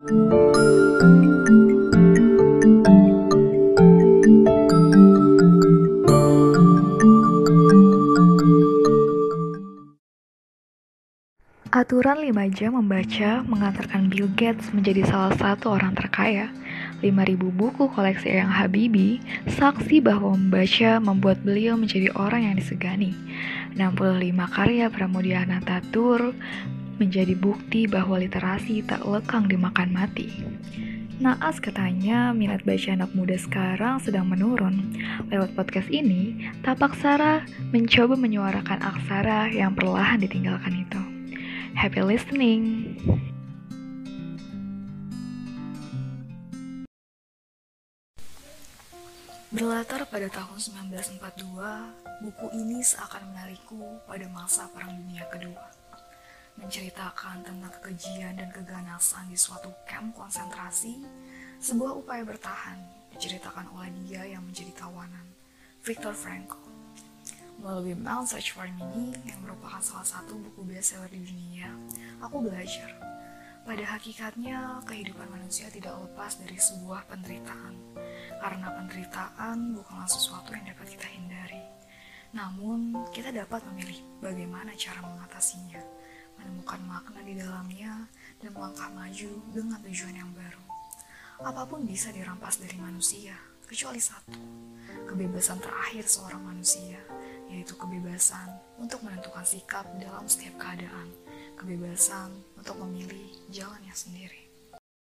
Aturan 5 jam membaca mengantarkan Bill Gates menjadi salah satu orang terkaya. 5.000 buku koleksi Eyang Habibie saksi bahwa membaca membuat beliau menjadi orang yang disegani. 65 karya Pramudia Anantatur menjadi bukti bahwa literasi tak lekang dimakan mati. Naas katanya minat baca anak muda sekarang sedang menurun. Lewat podcast ini, Tapak Sara mencoba menyuarakan aksara yang perlahan ditinggalkan itu. Happy listening. Berlatar pada tahun 1942, buku ini seakan menarikku pada masa Perang Dunia Kedua. Menceritakan tentang kekejian dan keganasan di suatu kamp konsentrasi, sebuah upaya bertahan diceritakan oleh dia yang menjadi tawanan, Viktor Frankl. Melalui Mount Search for Meaning yang merupakan salah satu buku bestseller di dunia, aku belajar. Pada hakikatnya, kehidupan manusia tidak lepas dari sebuah penderitaan. Karena penderitaan bukanlah sesuatu yang dapat kita hindari. Namun, kita dapat memilih bagaimana cara mengatasinya, menemukan makna di dalamnya, dan melangkah maju dengan tujuan yang baru. Apa pun bisa dirampas dari manusia, kecuali satu, kebebasan terakhir seorang manusia, yaitu kebebasan untuk menentukan sikap dalam setiap keadaan, kebebasan untuk memilih jalannya sendiri.